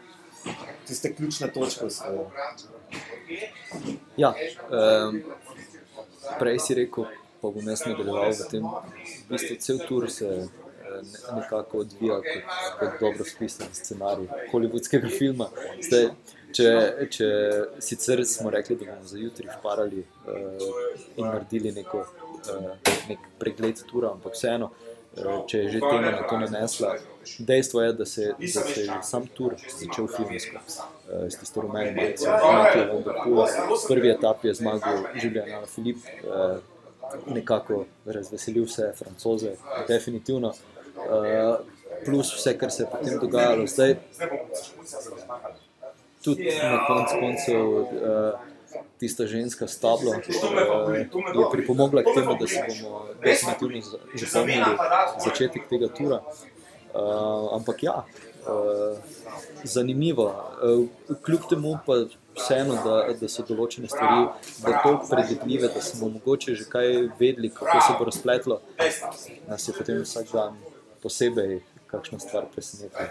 tiste ključne točke osvojil. Ja, um, prej si rekel, pa bom jaz nadaljeval v tem, v bistvu cel tur se ne- nekako odvija kot, kot dobro spisan scenarij hollywoodskega filma. Zdaj, če, če sicer smo rekli, da bomo za jutri šparali uh, in naredili neko uh, nek pregled tura, ampak vseeno, uh, če je že tema na to nanesla. Dejstvo je, da se, da se je sam tur začel filmsko. Uh, s tisto rumeno majico, ki je Vanderpool. Prvi etap je zmagal Julian Filip, uh, nekako razveselil vse francoze, definitivno. Uh, plus vse, kar se je potem dogajalo. Zdaj, tudi na koncu koncev uh, tista ženska s tablo uh, je pripomogla k temu, da se bomo definitivno zapomnili začetek tega tura. Uh, ampak ja, uh, zanimivo. Uh, kljub temu pa vseeno, da, da so določene stvari tako predvidljive, da smo mogoče že kaj vedeli, kako se bo razpletlo, nas je potem vsak dan posebej kakšna stvar presenetila.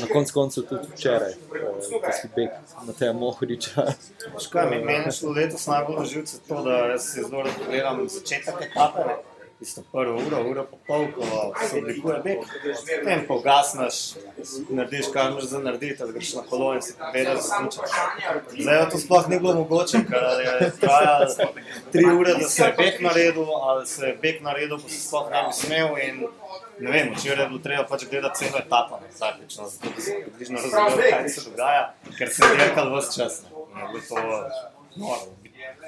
Na koncu koncev tudi včeraj, ko si beg na tem Mohoriča. Škaj, meni je šlo letos najbolj na živce to, da se zelo rad gledam začetek etape. Tisto prvo uro, uro pa pol, ko se oblikuje beg, potem pa ugasneš, narediš, kar moraš za narediti, greš na kolo in se pogledaš, zaključiš. Zdaj to sploh ni bilo mogoče, ker je trajalo tri ure, da se je beg naredil, ali se je beg naredil, pa se sploh ne bi smel. In, ne vem, včeraj je bilo treba pač gledati celo etapo, ne, vsakič, no, zato da se približno razumel, kaj se dogaja, ker se je dirkal vse čas. Ne, bilo to noro.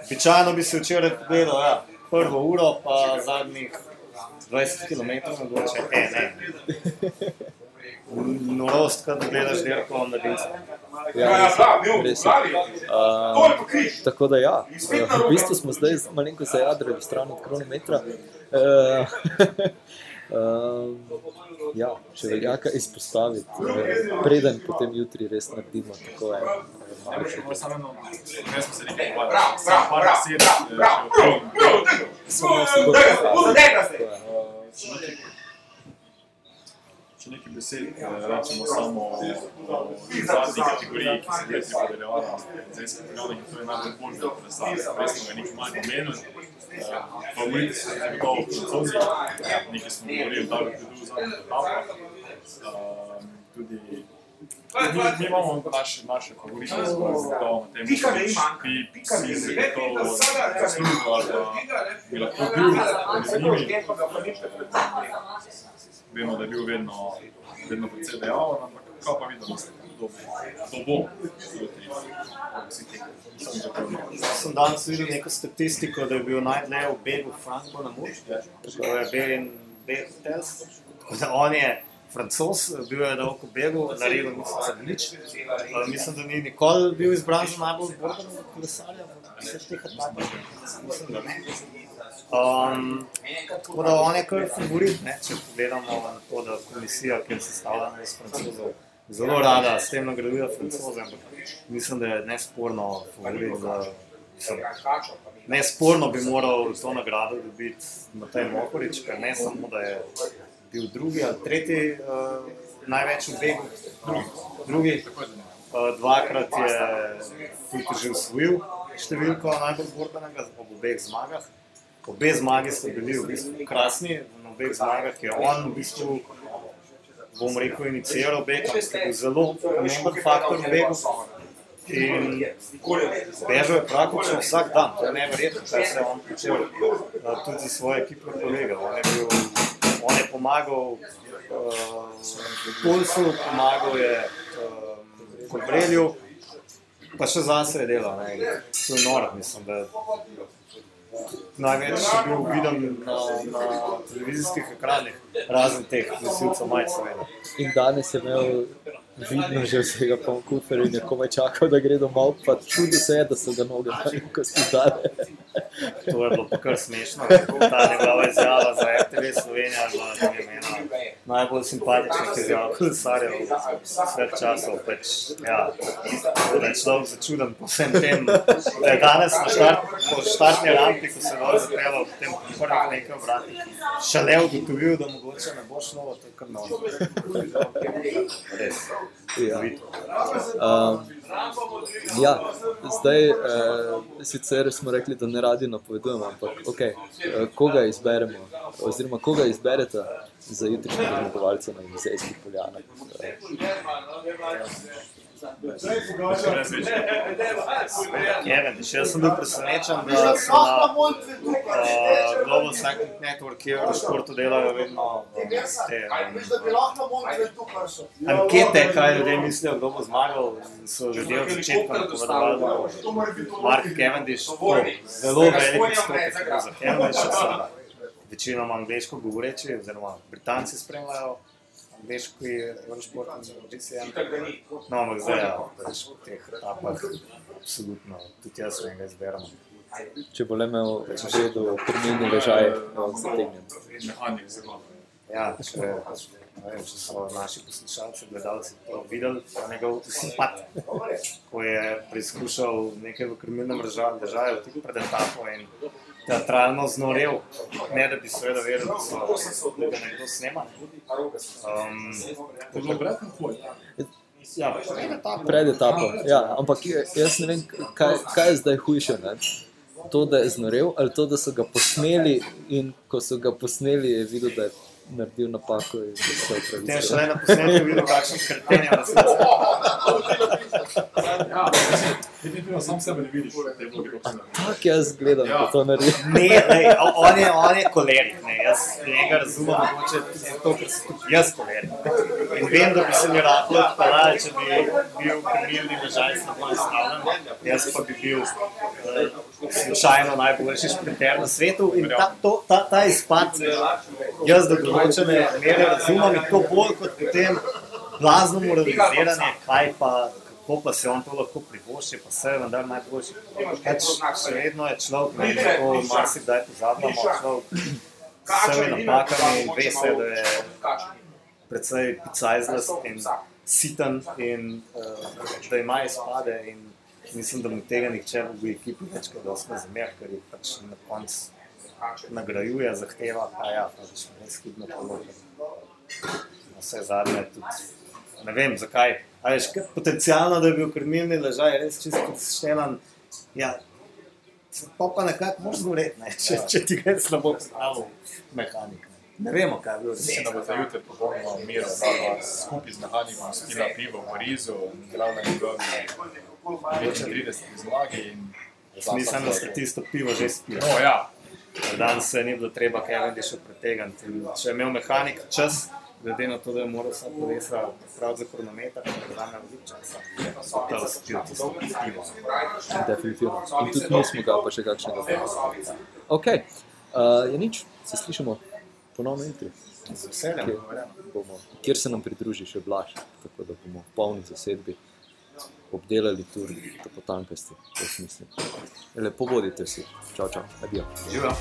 Običajno bi se včeraj pogledal, ja, prvo uro, pa zadnjih 20 km, mogoče, e, ne. Norost, kad gledaš dirko na dincu. Ja, res je. Uh, tako da, ja, uh, v bistvu smo zdaj malo zajadrali stran od kronometra. Uh, <laughs> uh, ja, če velja kaj izpostaviti, uh, preden potem jutri res naredimo tako je. malo še Pa samo eno, ne smo se nekaj pogovarjali, samo par besed, eh, Samo se bo tako je. Če nekaj- Če nekaj besed eh, rečemo samo o o zadnji kategoriji, ki se je podeljevala na zemljskem programu, in to je najbolj bolj za kolesarje. Res smo ga nekaj manj omenili. Eh, Favoriti so zagotovo francozi, nekaj smo govorili, da bi bil zadnji etap. Tudi Mi, mi imamo naše, naše favorite, zato na tem manjka, bi si to zaslužil pa bi lahko bil z njimi. Vemo, da je bil vedno, vedno precej dejaven, ampak kaj pa vidimo, kdo bo, bo jutri. Vsi ti, sem danes videl neko statistiko, da je bil najdlje v begu Franko na moč, tako je bil in beg hotels. Tako da on je francos, bil je dolgo v begu, naredil mislim, da nič. Mislim, da ni nikoli bil izbran za najbolj borbenega kolesarja v vseh teh etapah. Mislim, da ne. Um, tako da on je kar favorit, ne, če pogledamo na to, da komisija, ki je sestavljena iz francozov, zelo rada s tem nagraduje francoze, ampak mislim, da je nesporno favorit za. Mislim, nesporno bi moral to nagrado dobiti Matej Mohorič, ker ne samo, da je bil drugi ali tretji uh, največ v begu, drugi, drugi uh, dvakrat je tudi že usvojil številko najbolj borbenega ob obeh zmagah. Obe zmagi so bili v bistvu krasni, na obeh zmagah je on v bistvu, bom rekel, iniciral beg, ampak je bil zelo pomemben faktor v begu. In bežal je praktično vsak dan, to je neverjetno, kaj se je on počel, uh, tudi za svoje ekipne kolege. On je, bil, on je pomagal uh, Pulsu, pomagal je uh, Kolbrelju, pa še zase je delal. Ne. To je noro, mislim, da največ je bil viden na, na televizijskih ekranih, razen teh nosilcev majic, seveda. In danes je imel vidno že vsega po kuferju in je komaj čakal, da gre domov, pa čudi se je, da so ga noge na neko stidale. To je bilo pa kar smešno. Ta njegova izjava za RTV Slovenija je bila tam ena najbolj simpatičnih izjav kolesarjev vseh časov. Pač, ja, da je človek začuden po vsem tem. Da je danes na štart, po štartni rampi, ko se je dol zapeljal v tem prvih nekaj obratih, šele ugotovil, da mogoče ne bo šlo, to je kar. Res. Ja. Um, ja, zdaj uh, sicer smo rekli, da ne radi napovedujemo, ampak okay, uh, koga izberemo, oziroma koga izberete za jutrišnjega zmagovalca na Muzejskih poljanah. Uh, Kevin, še jaz sem bil presenečen, da so na uh, Global Cycling Network, ki v športu delajo vedno um, te um, ankete, kaj ljudje mislijo, kdo bo zmagal. So ljudje od začetka napovedovali, da Mark Cavendish to zelo velik bo za Cavendisha. seveda. Večinoma angliško govoreči, oziroma Britanci spremljajo angliški Eurošport in GCM. No, ampak zdaj, ja, veš, v teh etapah, absolutno, tudi jaz enega izberem. Če bo le imel v redu krmilni ležaj, bo zategnjen. In mehanik zelo. Ja, če, ne vem, če so naši poslušalci, gledalci to videli, ta njegov simpat, ko je preizkušal nekaj v krmilnem ležaju tik pred etapo in teatralno znorel, ne da bi seveda vedel, da, so, da ga nekdo snema. Um, To je bilo vratno tvoj. ja, pred etapo. Pred etapo. Ja, ampak je- jaz ne vem, kaj, kaj je zdaj hujše. Ne? To, da je znorel, ali to, da so ga posneli, in ko so ga posneli, je videl, da je naredil napako in da se je Potem upravičil. šele na posnetku videl, kakšen krten je na svetu. Ja, definitivno sam sebe ne vidiš, te vloge kot sem. Tako jaz gledam, Ja. to naredi. Ne, o- on je, on je kolerik, ne. jaz njega razumem, mogoče zato, ker sem tudi jaz kolerik. In vem, da bi se mi rahlo odpeljali, če bi bil krmilni ležaj slabo nastavljen, jaz pa bi bil eh, slučajno najboljši šprinter na svetu. In ta, to, ta, ta izpad, jaz do določene mere razumem in to bolj kot potem blazno moraliziranje, kaj pa, kako pa se on to lahko privošči, pa se je vendar najboljši. Pač še vedno je človek, ne vem, kako marsikdaj pozabljamo, človek s <clears throat> vsemi napakami in ve se, da je precej picajzlast in siten in uh, da ima izpade in mislim, da mu tega nihče v ekipi več kot dosti ne zamer, ker je pač na koncu nagrajuje, zahteva, pa ja, pač brezhibno položaj. Vse zadnje tudi, ne vem zakaj, a veš, potencialno, da je bil krmilni ležaj res čisto štelan, ja, pa pa nekako moraš zgoreti, ne, če, če ti ga je slabo postavil mehanik. Ne. ne vemo, kaj je bilo Mislim, da bo za jutri popolnoma umiro, da bo skupaj z mehanikom spila pivo v Parizu in igral na njegovi 35 zmagi. in Mislim, da ste tisto pivo že spili. No, ja, Danes se ni bilo treba Cavendisha pretegniti. In Če je imel mehanik čas, glede na to, da je moral vsa kolesa pripraviti za kronometer, da je zame veliko časa, so to spil tisto pivo. Definitivno. In tudi mi smo ga, pa še kakšnega. Ok, uh, je nič, se slišimo ponovno jutri. Z veseljem. Kjer, bomo, kjer se nam pridruži še Blaž, tako da bomo polni zasedbi obdelali tur, da potankasti, to smislim. Lepo bodite vsi. Čau, čau, adijo. Živijo.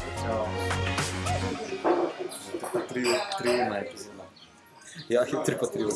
Tri, tri ure epizoda. Ja, hitri pa tri ure.